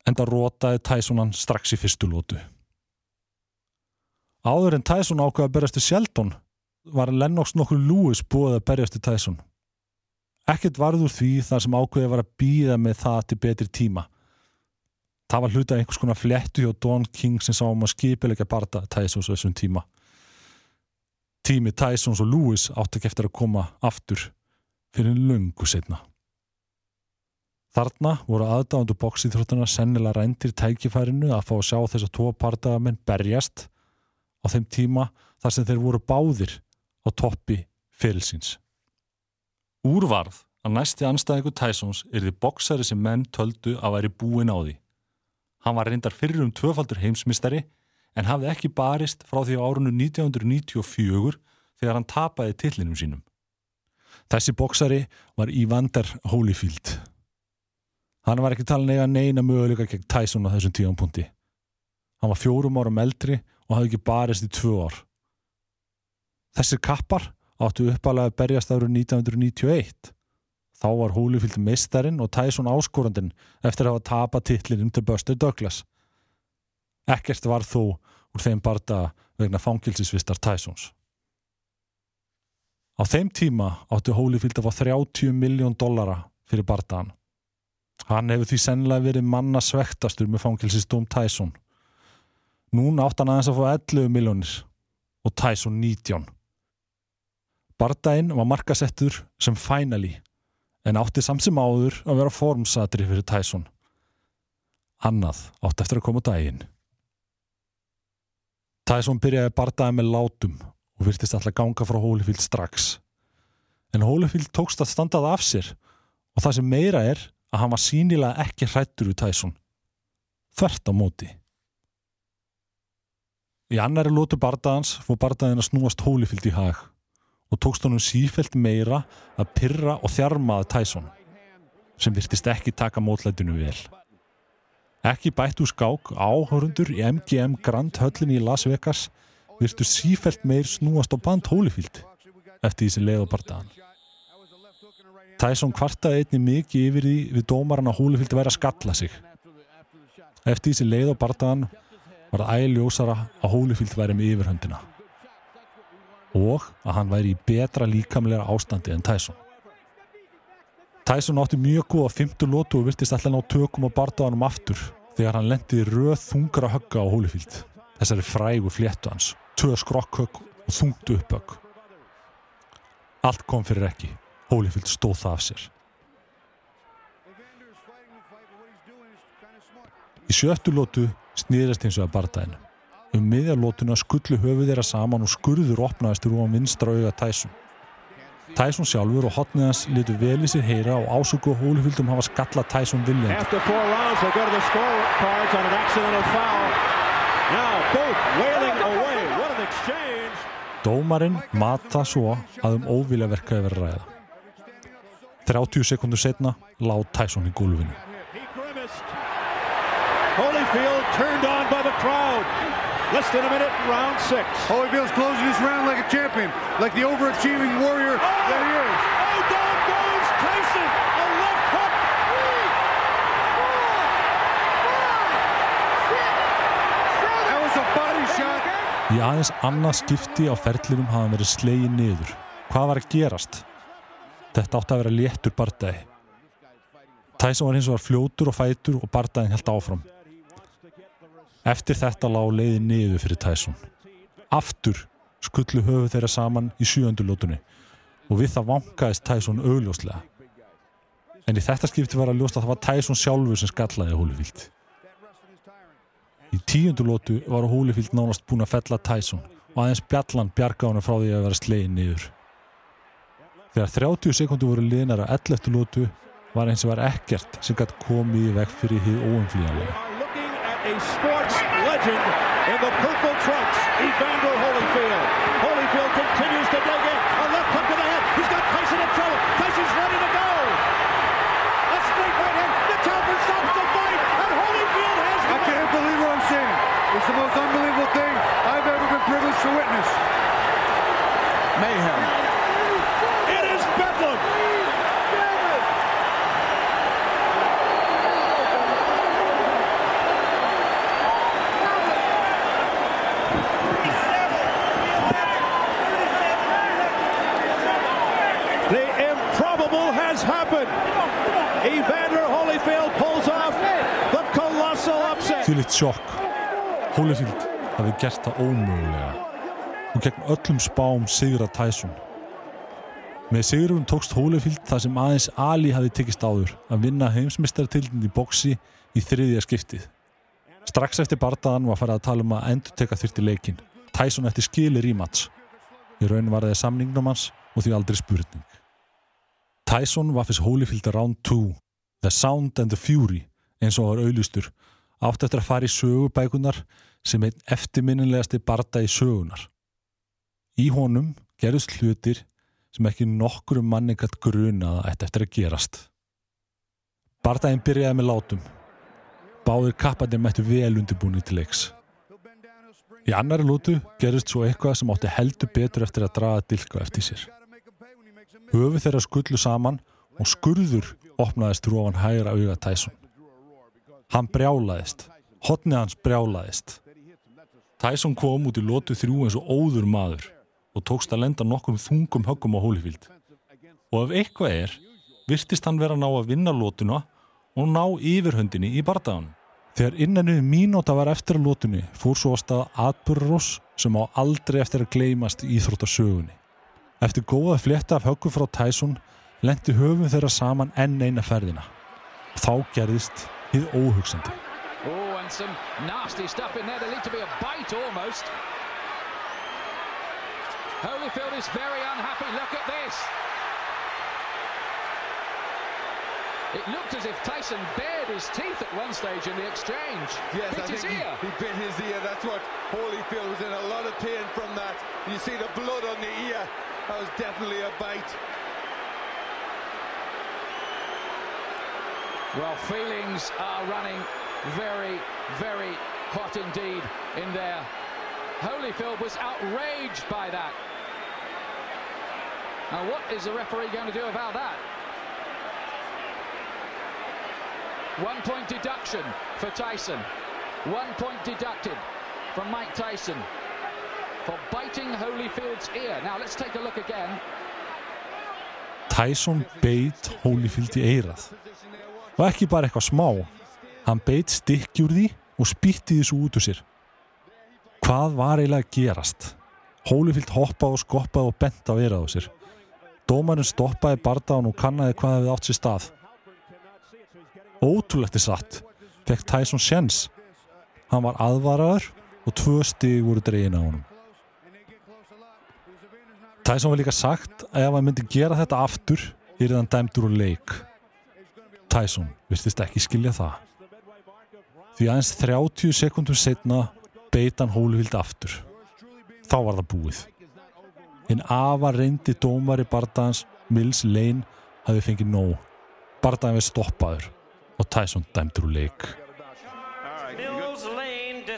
Enda rótaði Tyson hann strax í fyrstu lótu. Áður en Tyson ákveða að berast til Sheldon var Lennox nokkur Lewis búið að berjast til Tyson. Ekkert varður því þar sem ákveðið var að býða með það til betri tíma. Það var hluta einhvers konar flettu hjá Don King sem sá um að skipilegja barda Tysons þessum tíma. Tími Tysons og Lewis átti ekki eftir að koma aftur fyrir löngu setna. Þarna voru aðdáðandu bóksýþróttuna sennilega rændir tækifærinu að fá að sjá þess að tvo partagamenn berjast á þeim tíma þar sem þeir voru báðir á toppi fyrilsins. Úrvarð að næsti anstæðingu Tysons er því boksari sem menn töldu að væri búin á því. Hann var reyndar fyrir um tvöfaldur heimsmystari en hafði ekki barist frá því á árunnu 1994 þegar hann tapaði tillinum sínum. Þessi boksari var Evander Holyfield. Hann var ekki talin eiga neina möguleika gegn Tyson á þessum tíðanpunti. Hann var fjórum árum eldri og hafði ekki barist í tvö ár. Þessir kappar áttu uppalega að berjast árið 1991. Þá var Holyfield mistarinn og Tyson áskorandinn eftir að hafa tapað titlinum til Buster Douglas. Ekkert var þó úr þeim barda vegna fangilsisvistar Tysons. Á þeim tíma áttu Holyfield að fá 30 miljón dollara fyrir bardaðan. Hann hefur því sennilega verið manna svektastur með fangilsistóm Tyson. Núna átt hann aðeins að fá 11 miljónir og Tyson 19. Bardaðinn var markasettur sem finally en átti samt sem áður að vera formsatri fyrir Tyson. Annað átti eftir að koma daginn. Tyson byrjaði bardaði með látum og virtist alltaf ganga frá Holyfield strax. En Holyfield tókst að standað af sér og það sem meira er að hann var sínilega ekki hrættur við Tyson. Þvert á móti. Í annari lótu bardaðans fór bardaðin að snúast Holyfield í hag og tókst honum sífelt meira að pyrra og þjarmaða Tyson sem virtist ekki taka mótlætinu vel. Ekki bætt úr skák áhörundur í MGM Grand höllinni í Las Vegas virtu sífelt meir snúast á band Holyfield eftir því sem leið á bardaðan. Tyson kvartaði einni mikið yfir því við dómaran að Holyfield væri að skalla sig. Eftir því sem leið á bardaðan var það ægljósara að Holyfield væri með yfirhöndina og að hann væri í betra líkamlega ástandi en Tyson. Tyson átti mjög góða fymtu lótu og virtist alltaf ná tökum á bardaðanum aftur þegar hann lendiði röð þungra högga á Holyfield. Þessari frægu fléttu hans, tvö skrokkhögg og þungt uppögg. Allt kom fyrir ekki. Holyfield stóð það af sér. Í sjöttu lótu snýðast eins og að bardaginu. Um miðjarlótuna skullu höfuð þeirra saman og skurður opnaðist úr á vinstra auga Tyson. Tyson sjálfur og hotnið hans litur vel í sér heyra og ásöku og Holyfieldum hafa skalla Tyson viljandi. Dómarinn mata svo að um óvilja verkaði verið ræða. 30 sekundur setna lág Tyson í gólfinu. Holyfield turned on by the crowd. Less than a minute, round six. Holyfield's closing this round like a champion, like the overachieving warrior that he is. Oh, down goes Tyson. A left hook. That was a body shot. Í aðeins annað skipti á ferlinum hafa hann verið slegið niður. Hvað var að gerast? Þetta átti að vera léttur bardagi. Tyson var hins vegar fljótur og fætur og bardaginn held áfram. Eftir þetta lág leiði niður fyrir Tyson. Aftur skullu höfu þeirra saman í sjöundulótunni og við það vankaðist Tyson augljóslega. En í þetta skipti var að ljósta að það var Tyson sjálfur sem skallaði Holyfield. Í tíundulótu var Holyfield nánast búinn að fella Tyson og aðeins bjallan bjarga honum frá því að vera slegin niður. Þegar 30 sekundur voru liðnar að 11. lótu var eins og var ekkert sem gætt komið í veg fyrir hið óumflýjanlega. Legend in the purple trunks, Evander Holyfield. Holyfield continues to dig in. A left hook to the head. He's got Tyson in trouble. Tyson's ready to go. A straight right hand. The Talbot stops the fight, and Holyfield has I won. can't believe what I'm seeing. It's the most unbelievable thing I've ever been privileged to witness. Mayhem. It is Bedlam. Evander Holyfield pulls off the colossal upset. Þvílíkt sjokk. Holyfield hafi gert það ómögulega. Og gegn öllum spám sigra Tyson. Með sigurum tókst Holyfield það sem aðeins Ali hafi tekist áður að vinna heimsmyndstartildin í boksi í þriðja skiptið. Strax eftir bardaðan var farið að tala um að endur teka þyrti leikin. Tyson eftir skilir í mats. Í raun var það samningnum hans og því aldrei spurning. Tyson var fyrst Holyfield round 2, The Sound and the Fury, eins og var auðlustur, átt eftir að fara í sögubækunar sem einn eftirminnilegasti barda í sögunar. Í honum gerðust hlutir sem ekki nokkur manni gætt grunaða eftir að gerast. Bardaginn byrjaði með látum. Báðir kappandir mættu vel undirbúni til leiks. Í annari lótu gerðist svo eitthvað sem átti heldur betur eftir að draga dilka eftir sér. Höfu þeirra skullu saman og skurður opnaðist rófan hægra auga Tyson. Hann brjálaðist. Hotnið hans brjálaðist. Tyson kom út í lótu þrjú eins og óður maður og tókst að lenda nokkum þungum höggum á Holyfield. Og ef eitthvað er, virtist hann vera að ná að vinna lótuna og ná yfirhöndinni í bardaganum. Þegar innanu mínúta var eftir að lótunni fór svo að staða atbyrðarós sem á aldrei eftir að gleymast í Íþróttasögunni. Eftir góða flétta af höggu frá Tyson lendi höfum þeirra saman enn eina ferðina. Þá gerðist hið óhugsandi. Oh. Holyfield is very unhappy. Look at this. It looked as if Tyson bared his teeth at one stage in the exchange. Yes, Bit I his think ear. he, he bit his ear. That's what Holyfield was in a lot of pain from that. You see the blood on the ear. Was definitely a bite. Well, feelings are running very, very hot indeed in there. Holyfield was outraged by that. Now, what is the referee going to do about that? One point deduction for Tyson. One point deducted from Mike Tyson for biting Holyfield's ear. Now, let's take a look again. Tyson beit Holyfield í eirað. Og ekki bara eitthvað smá. Hann beit stykkjur því og spýtti þessu út úr sér. Hvað var eiginlega að gerast? Holyfield hoppaði og skoppaði og bent á eirað á sér. Dómarinn stoppaði bardaðan og kannaði hvað hefði átt sér stað. Ótrúlegt er satt, fekk Tyson sjens. Hann var aðvaraður og tvö stig voru dregin á honum. Tyson var líka sagt að ef hann myndi gera þetta aftur, er hann dæmdur úr leik. Tyson virtist ekki skilja það. Því aðeins 30 sekundum setna beit hann Holyfield aftur. Þá var það búið. Hinn afa reyndi dómari bardagans Mills Lane hafi fengið nóg. Bardagin við stoppaður og Tyson dæmdur úr leik.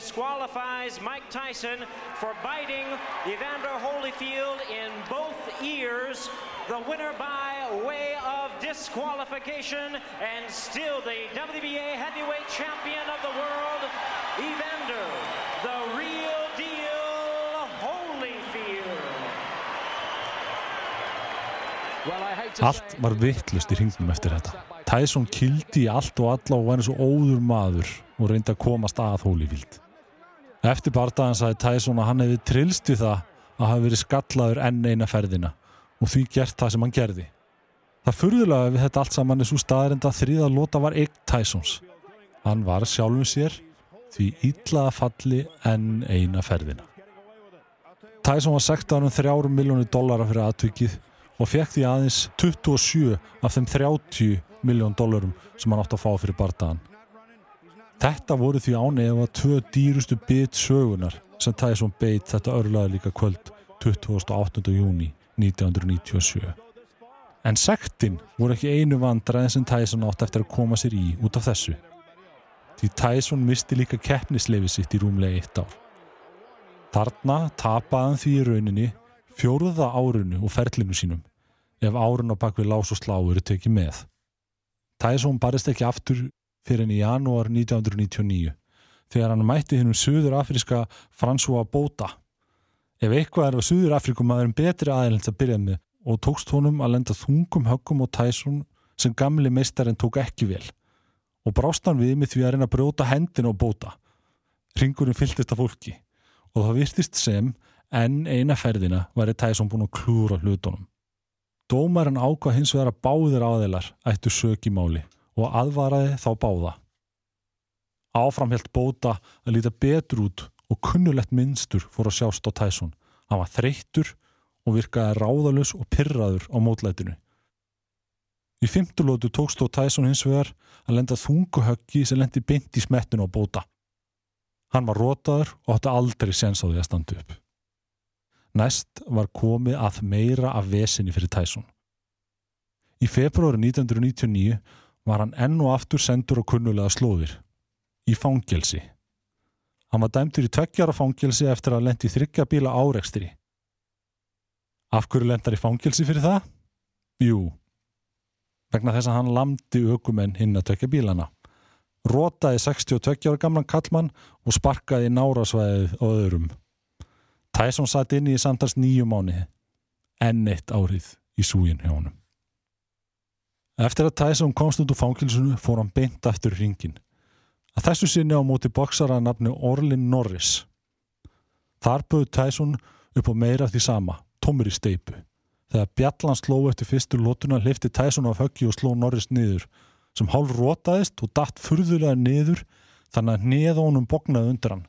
Disqualifies Mike Tyson for biting Evander Holyfield in both ears. The winner by way of disqualification and still the WBA heavyweight champion of the world, Evander, the real deal Holyfield. Well, I hate to Allt var vittlust í hringnum eftir þetta. Tyson kildi allt og alla og var eins og óður maður og reyndi að komast að Holyfield. Eftir bardagan sagði Tyson að hann hefði trilst við það að hafa verið skallaður enn eina ferðina og því gert það sem hann gerði. Það furðulega við þetta allt saman er svo staðarind að þriða lota var eign Tysons. Hann var sjálfum sér því ítlaða falli enn eina ferðina. Tyson var sektaður um þrjárum miljónu dollara fyrir aðtökið og fekk því aðeins 27 af þeim 30 miljón dollarum sem hann átt að fá fyrir bardagan. Þetta voru því ánefa tvö dýrustu bit sögunar sem Tyson beit þetta örlaði líka kvöld 28. júni 1997. En sektin voru ekki einu vandræðin sem Tyson átt eftir að koma sér í út af þessu. Því Tyson misti líka keppnisleifi sitt í rúmlega eitt ár. Þarna tapaði hann því í rauninni fjóruða árunu og ferlinu sínum ef árun á bakvið lás og slá eru tekið með. Tyson barist ekki aftur fyrir enn í janúar 1999 þegar hann mætti hennum Suður Afriska François Bota. Ef eitthvað er að Suður Afrikum maðurinn betri aðeins að byrja með og tókst honum að lenda þungum höggum og Tyson sem gamli meistarinn tók ekki vel og brást hann við með því að reyna að brjóta hendin á Bota. Ringurinn fylltist af fólki og það virtist sem en eina ferðina væri Tyson búin að klúra hlutunum. Dómarinn ákvað hins vegar að báðir aðeilar ættu sök í máli og aðvaraði þá báða. Áframhjalt bóta að líta betur út og kunnulegt minnstur fór að sjást á Tyson. Hann var þreyttur og virkaði ráðalus og pyrraður á mótlætinu. Í fymtulótu tókst þó Tyson hins vegar að lenda þunguhöggi sem lendi beint í smettinu á bóta. Hann var rótaður og átti aldrei sens á því að standa upp. Næst var komið að meira af vesinni fyrir Tyson. Í februari 1999 var hann enn og aftur sendur á kunnulega slóðir. Í fangelsi. Hann var dæmtur í tveggjara fangelsi eftir að lendi þryggja bíla árekstri. Af hverju lendar í fangelsi fyrir það? Jú, vegna þess að hann lamdi aukumenn hinn að tökja bílana. Rótaði 62 ára gamlan kallmann og sparkaði nárasvæðið á öðrum. Tyson satt inn í samtals nýju mánu enn eitt árið í súgin hjá honum. Eftir að Tyson komst út úr fangilsunu fór hann beint aftur ringin. Að þessu sinni á móti boksara nafni Orlin Norris. Þar bauð Tyson upp á meira því sama, tómur í steipu. Þegar Bjallan sló eftir fyrstu lótuna hlifti Tyson af höggi og sló Norris niður sem hálf rótaðist og datt furðulega niður þannig að neða honum bognaði undir hann.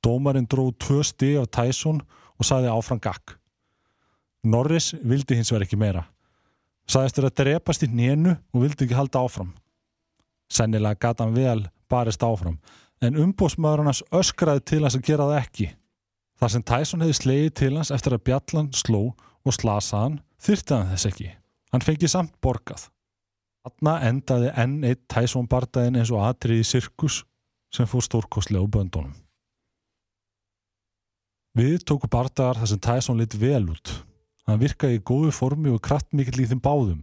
Dómarinn dróð tvö stig af Tyson og saði áfram gakk. Norris vildi hins vegar ekki meira. Saðist þér að drepast í nénu og vildi ekki halda áfram. Sennilega gata hann vel barist áfram, en umbósmaður hans öskraði til hans að gera það ekki. Þar sem Tyson hefði slegið til hans eftir að Bjallan sló og slasaði hann, þyrti hann þess ekki. Hann fengið samt borgað. Þarna endaði enn eitt Tyson bardaðin eins og atriði sirkus sem fór stórkostlega á böndunum. Við tóku bardagar þar sem Tyson lit vel út. Hann virkaði í góðu formi og kraftmikill í þeim báðum.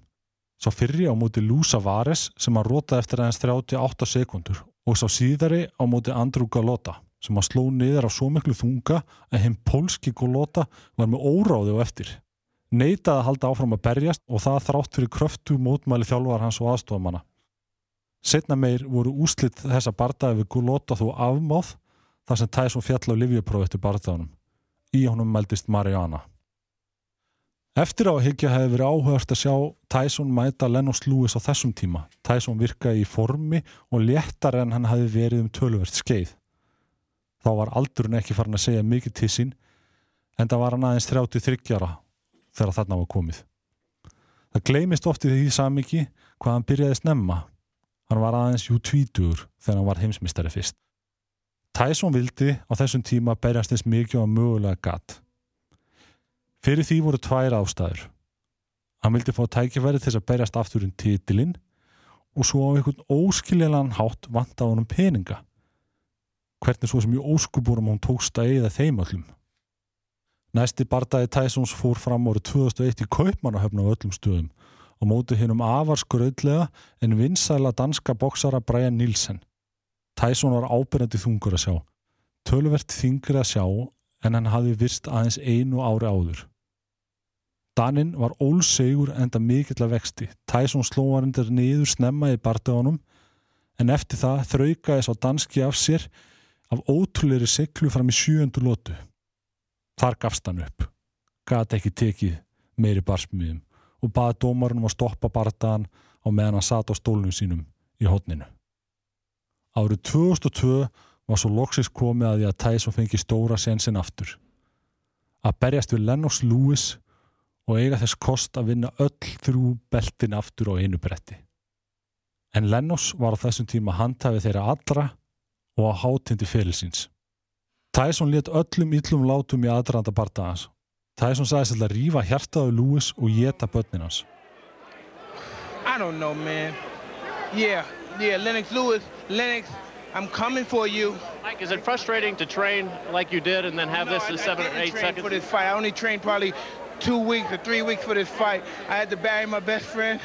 Sá fyrri á móti Lúsa Vares sem hann rótaði eftir aðeins 38 sekundur og sá síðari á móti Andrew Galota sem hann sló niður á svo miklu þunga að heim pólski Galota var með óráði og eftir. Neitaði að halda áfram að berjast og það þrátt fyrir kröftu mótmæli þjálfar hans og aðstofamanna. Setna meir voru úslitt þessa bardaði við Galota þó afmáð þar sem Tyson fjall á livjöpróf eftir bardaðunum. í honum meldist Mariana. Eftir á að higgja hefði verið áhugast að sjá Tyson mæta Lennox Lewis á þessum tíma. Tyson virkaði í formi og léttar en hann hefði verið um töluvert skeið. Þá var aldurinn ekki farin að segja mikið til sín en það var hann aðeins 33 ára þegar þarna var komið. Það gleymist oft í því samiki hvað hann byrjaði snemma. Hann var aðeins jú tvítur þegar hann var heimsmystari fyrst. Tyson vildi á þessum tíma berjast eins mikið og mögulega gatt. Fyrir því voru tvær ástæður. Hann vildi fá tækifæri til þess að berjast aftur um titilinn og svo á einhvern óskiljalan hátt vant á honum peninga. Hvernig svo sem í óskubúrum hún tókst að eigða þeim öllum. Næsti barndagi Tysons fór fram árið 2001 í Kaupmannahöfn á öllum stöðum og móti hinn um afarskuröðlega en vinsæla danska boksara Brian Nielsen. Tyson var ábyrjandi þungur að sjá. Tölvert þingri að sjá en hann hafði virst aðeins einu ári áður. Daninn var ólsegur enda mikill að vexti. Tyson slóarindir niður snemma í bardagunum en eftir það þraukaði sá danski af sér af ótrúleiri siglu fram í sjúöndu lótu. Þar gafst hann upp. Gat ekki tekið meiri barsmiðum og baði dómarunum að stoppa bardagan á meðan hann sat á stólunum sínum í hodninu. Árið 2002 var svo loksist komið að því að Tyson fengi stóra sensin aftur. Að berjast við Lennox Lewis og eiga þess kost að vinna öll þrjú beltin aftur á einu bretti. En Lennox var á þessum tíma handhafið þeirra allra og á hátindi félagsins. Tyson let öllum yllum látum í aðranda barndagans. Tyson sagðist að rífa hjartaðu Lewis og geta börnin hans. I don't know, man. Yeah, yeah, Lennox Lewis, Lennox, I'm coming for you. Mike, is it frustrating to train like you did and then have No, this in seven or eight seconds? for this fight. I only trained probably two weeks or three weeks for this fight. I had to bury my best friend,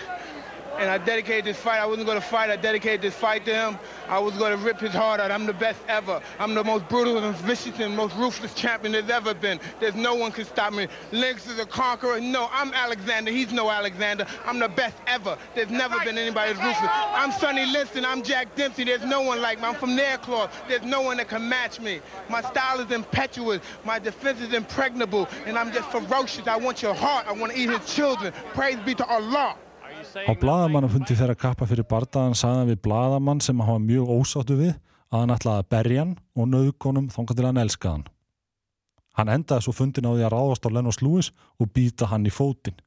and I dedicated this fight. I wasn't going to fight. I dedicated this fight to him. I was going to rip his heart out. I'm the best ever. I'm the most brutal and vicious and most ruthless champion there's ever been. There's no one can stop me. Lynx is a conqueror. No, I'm Alexander. He's no Alexander. I'm the best ever. There's never been anybody as ruthless. I'm Sonny Liston. I'm Jack Dempsey. There's no one like me. I'm from Nairclaw. There's no one that can match me. My style is impetuous. My defense is impregnable. And I'm just ferocious. I want your heart. I want to eat his children. Praise be to Allah. Á bladamannafundi þeirra kappa fyrir bardagan sagði hann við bladamann sem var mjög ósáttu við að hann ætlaði að berja hann og nauðkonum þonga til að hann elska hann. Hann endaði svo fundin á því að ráðast á Lennox Lewis og býta hann í fótinn.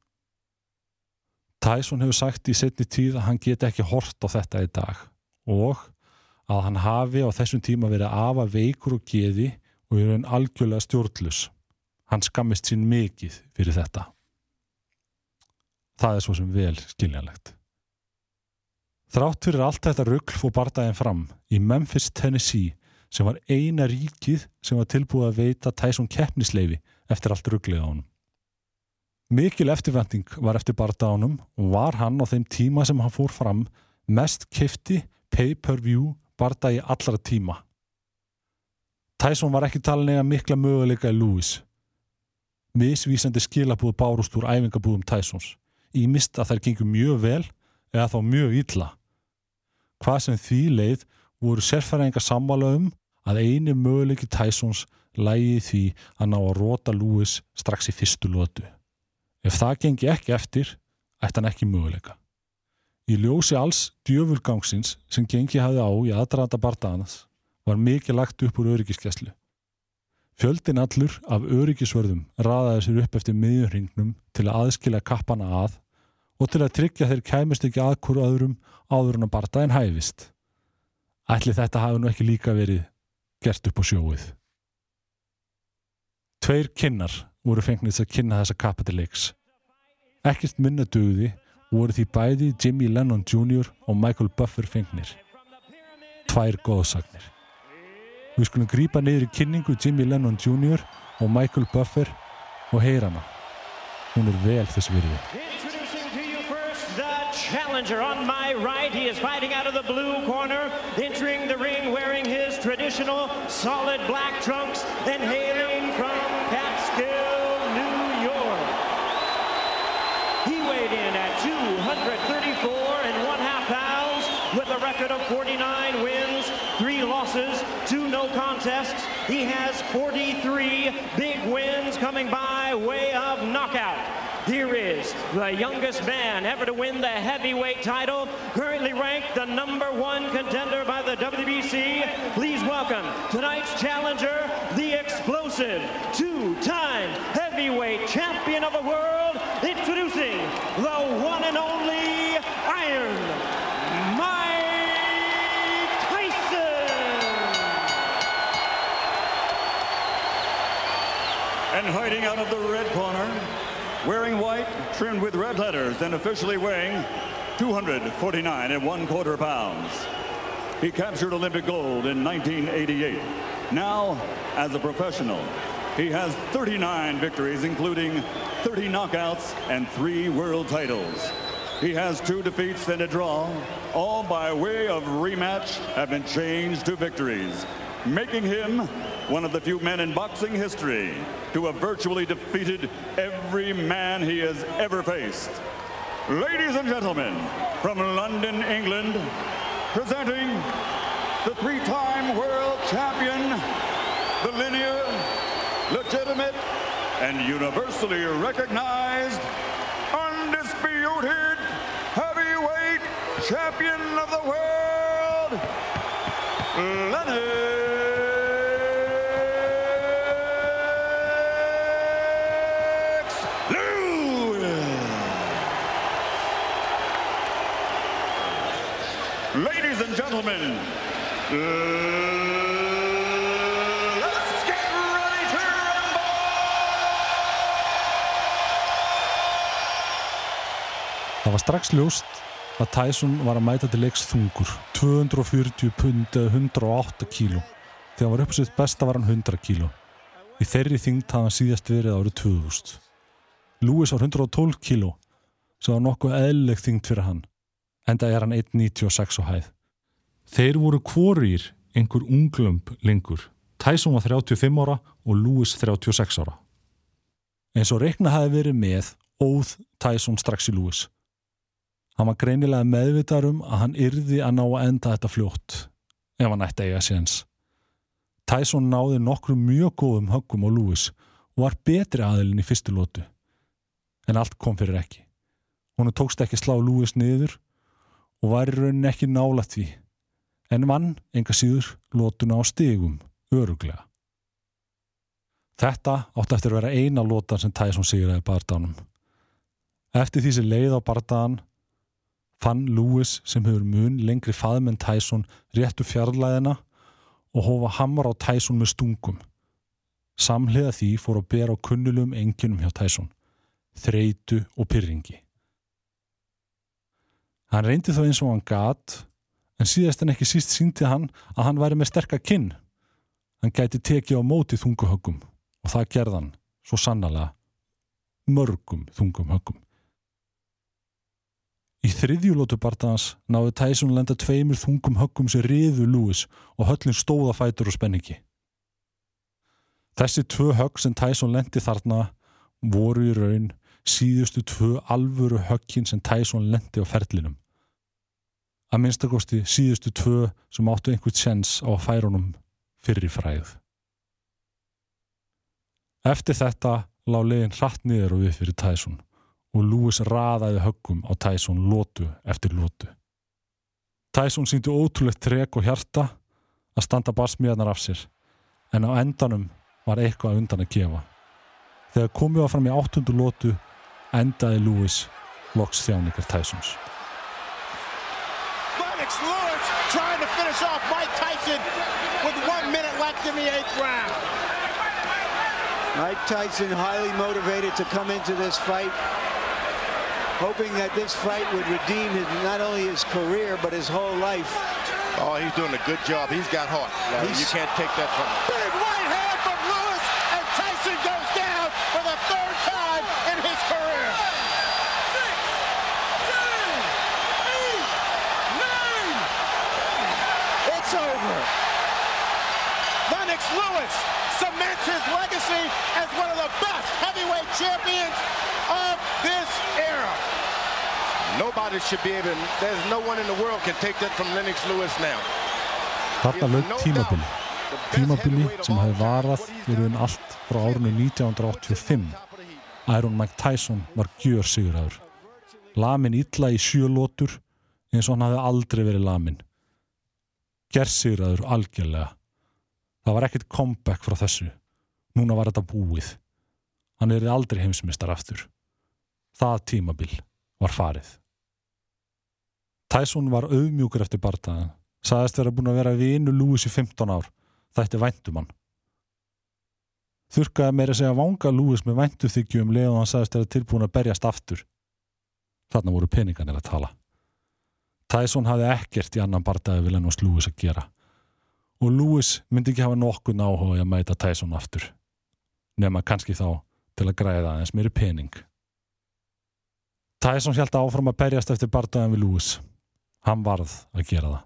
Tyson hefur sagt í setni tíð að hann geti ekki hort á þetta í dag og að hann hafi á þessum tíma verið afa veikur og geði og er hann algjörlega stjórnlus. Hann skammist sín mikið fyrir þetta. Það er svo sem vel skiljanlegt. Þrátt fyrir allt þetta rugl fór bardaginn fram í Memphis, Tennessee sem var eina ríkið sem var tilbúið að veita Tyson keppnisleifi eftir allt ruglið á honum. Mikil eftirvending var eftir bardaganum og var hann á þeim tíma sem hann fór fram mest kifti pay-per-view bardagi allra tíma. Tyson var ekki talin eiga mikla möguleika í Lewis. Misvísandi skilabúð bárust úr æfingabúðum Tysons ímist að þær gengur mjög vel eða þá mjög illa. Hvað sem því leið voru sérfæringa sammála um að eini möguleiki Tysons lægi því að ná að róta Lewis strax í fyrstu lótu. Ef það gengi ekki eftir, ætti hann ekki möguleika. Í ljósi alls djöfulgangsins sem gengi hafði á í aðdraðanda bardaðanas var mikið lagt upp úr öryggiskeslu. Fjöldin allur af öryggisvörðum raðaði sér upp eftir miðjurringnum til að aðskila kappana að og til að tryggja þeir kæmist ekki að hverju öðrum áður en að bardaðin hæfist. Ætli þetta hafi nú ekki líka verið gert upp á sjóið. Tveir kinnar voru fengnið að kynna þessa kapitileiks. Ekkert minna dögði voru því bæði Jimmy Lennon Jr. og Michael Buffer fengnir. Tvær góðsagnir. Við skulum grípa niður í kynningu Jimmy Lennon Jr. og Michael Buffer og heyra hana. Hún er vel þess virði. Challenger on my right. He is fighting out of the blue corner, entering the ring wearing his traditional solid black trunks and hailing from Catskill, New York. He weighed in at 234 and one half pounds with a record of 49 wins, three losses, two no contests, He has 43 big wins coming by way of knockout. Here is the youngest man ever to win the heavyweight title, currently ranked the number one contender by the WBC. Please welcome tonight's challenger, the explosive two-time heavyweight champion of the world, introducing the one and only And hiding out of the red corner, wearing white, trimmed with red letters, and officially weighing 249 and one quarter pounds. He captured Olympic gold in 1988. Now, as a professional, he has 39 victories, including 30 knockouts and three world titles. He has two defeats and a draw, all by way of rematch have been changed to victories, making him one of the few men in boxing history to have virtually defeated every man he has ever faced. Ladies and gentlemen, from London, England, presenting the three-time world champion, the linear, legitimate, and universally recognized, undisputed heavyweight champion of the world, Lennox gentlemen, uh, let's get ready to rumble! Það var strax ljóst að Tyson var að mæta til leiks þungur. 240 pund eða 108 kíló. Þegar hann var upp á sitt besta var hann 100 kíló. Í þeirri þyngd hafði hann síðast verið árið 2000 Lewis var 112 kíló sem var nokkuð eðlileg þyngd fyrir hann enda er hann 1.96 á hæð Þeir voru kvorýr einhver unglömb lengur Tyson var 35 ára og Lewis 36 ára eins og reikna hafi verið með óð Tyson strax í Lewis Hann var greinilega meðvitar um að hann yrði að ná að enda þetta fljótt ef hann ætti eiga séns. Tyson náði nokkru mjög góðum höggum á Lewis og var betri aðilin í fyrstu lótu. En allt kom fyrir ekki. Hún tókst ekki slá Lewis niður og var í rauninni ekki nála því. En vann enga síður lótuna á stigum, öruglega. Þetta átti eftir að vera eina lótan sem Tyson sigraði barndanum. Eftir því sem leið á barndan fann Lewis sem hefur mun lengri faðum en Tyson réttu fjarlæðina og hófa hamar á Tyson með stungum. Samhliða því fór að bera á kunnulum enginum hjá Tyson, þreitu og pyrringi. Hann reyndi þó eins og hann gat, en síðast en ekki síst síndi hann að hann væri með sterkar kinn. Hann gæti tekið á móti þunguhöggum og það gerðan, svo sannlega, mörgum þungum höggum. Í þriðjulótu barndans náðu Tyson lenda tveimur þungum höggum sem riðu Lewis og höllin stóða fætur og spenningi. Þessi tvö högg sem Tyson lendi þarna voru í raun síðustu tvö alvöru höggin sem Tyson lendi á ferlinum. Að minnstakosti síðustu tvö sem áttu einhvern sens á að færa honum fyrir fræð. Eftir þetta lág leginn hratt niður og við fyrir Tyson og Lewis raðaði höggum á Tyson lótu eftir lótu. Tyson síndi ótrúlegt trek og hjarta að standa barsmiðarnar af sér en á endanum var eitthvað undan að gefa. Þegar komið var fram í áttundu lótu endaði Lewis loks þjáningar Tysons. Lennox Lewis trying to finish off Mike Tyson with one minute left in the eighth round. Mike Tyson highly motivated to come into this fight, hoping that this fight would redeem his, not only his career, but his whole life. Oh, he's doing a good job. He's got heart. Now, He's- you can't take that from him. Lewis cements his legacy as one of the best heavyweight champions of this era. Nobody should be able. There's no one in the world can take that from Lennox Lewis now. Þarna lög tímabili tímabili sem hafi varað í raun allt frá árunni 1985. Iron Mike Tyson var gjör siguraður. Lamin illa í sjölótur eins og hann hafi aldrei verið lamin. Gersiguraður algjörlega. Það var ekkert comeback frá þessu. Núna var þetta búið. Hann er aldrei heimsmystar aftur. Það tímabil var farið. Tyson var auðmjúkur eftir bardaðan. Saðist vera búin að vera vinu Lewis í 15 ár. Þætti væntum hann. Þurkaði meira segja vanga Lewis með væntu þykjum leið og hann saðist vera tilbúin að berjast aftur. Þarna voru peninganir að tala. Tyson hafði ekkert í annan bardaði vil og Lewis að gera. Og Lewis myndi ekki hafa nokkuð náhuga að mæta Tyson aftur. Nefna kannski þá til að græða aðeins meiri pening. Tyson held áfram að berjast eftir bardaðin við Lewis. Hann varð að gera það.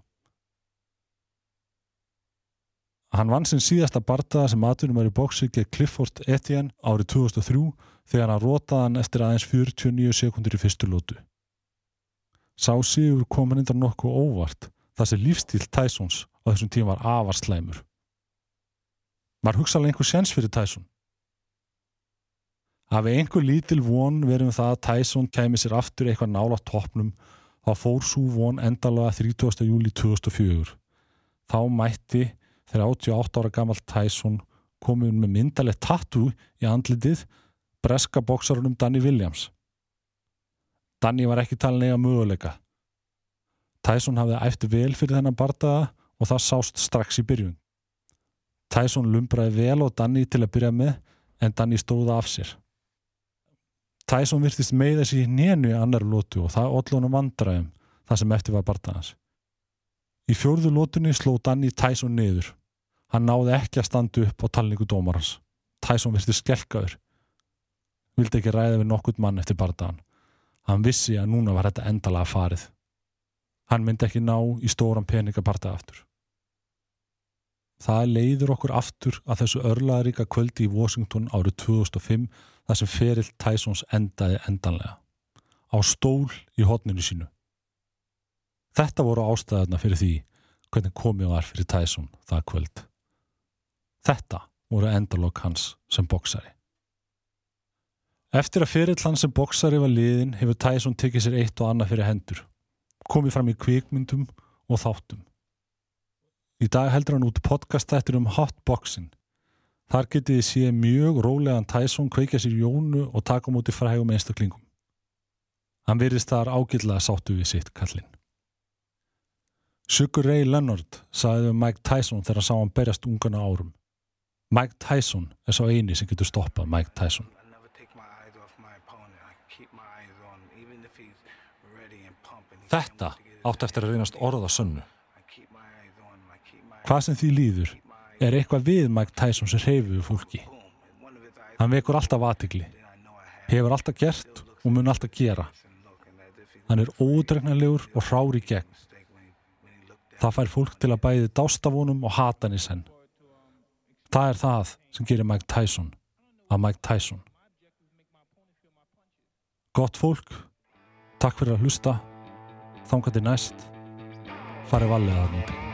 Hann vann sinn síðasta bardaða sem aðtunum er í bóksi gegn Clifford Etienne árið 2003 þegar hann rótaði hann eftir aðeins 49 sekundur í fyrstu lótu. Sá sigur kom hann yndan nokkuð óvart þar sem lífstíl Tysons á þessum tíma var avarslæmur. Var hugsalega einhver séns fyrir Tyson? Hafi einhver lítil von verið um það að Tyson kæmi sér aftur eitthvað nála toppnum þá fór svo von endalega 30. júli 2004. Þá mætti 38 ára gammal Tyson komið með myndalegt tattoo í andlitið breska bóksarunum Danny Williams. Danny var ekki talin eiga möguleika. Tyson hafði æfti vel fyrir þennan bardaða og það sást strax í byrjun. Tyson lumbraði vel á Danny til að byrja með en Danny stóða af sér. Tyson virtist með þessi nénu í annar lótu og það ótlunum vandræðum það sem eftir var bardaðans. Í fjórðu lótunni sló Danny Tyson niður. Hann náði ekki að standa upp á talningu dómarans. Tyson virti skelkaður. Vildi ekki ræða við nokkurt mann eftir bardaðan. Hann vissi að núna var þetta endalega farið. Hann myndi ekki ná í stóran peninga bardaða aftur. Það leiður okkur aftur að þessu örlaðaríka kvöldi í Washington árið 2005 þar sem ferill Tysons endaði endanlega. Á stól í hodninu sínu. Þetta voru ástæðarna fyrir því hvernig komið var fyrir Tyson það kvöld. Þetta voru endalokk hans sem boksari. Eftir að ferill hans sem boksari var liðin hefur Tyson tekið sér eitt og annað fyrir hendur. Komið fram í kvikmyndum og þáttum. Í dag heldur hann út podcastættir um hotboxing. Þar getið þið séð mjög rólegan Tyson kveikja sér jónu og taka mútið frægum einstaklingum. Hann virðist þar ágillega sáttu við sitt kallinn. Sugar Ray Leonard sagði um Mike Tyson þegar hann sá hann berjast ungana árum. Mike Tyson er svo eini sem getur stoppað Mike Tyson. Þetta átt eftir að reynast orða sönnu. Hvað sem því líður er eitthvað við Mike Tyson sem reyfiðu fólki. Hann vekur alltaf aðtikli, hefur alltaf gert og mun alltaf gera. Hann er ódregnarlegur og hrári gegn. Það fær fólk til að bæði dástafónum og hata hann í senn. Það er það sem gerir Mike Tyson að Mike Tyson. Gott fólk, takk fyrir að hlusta, þangat er næst, farið valið að núti.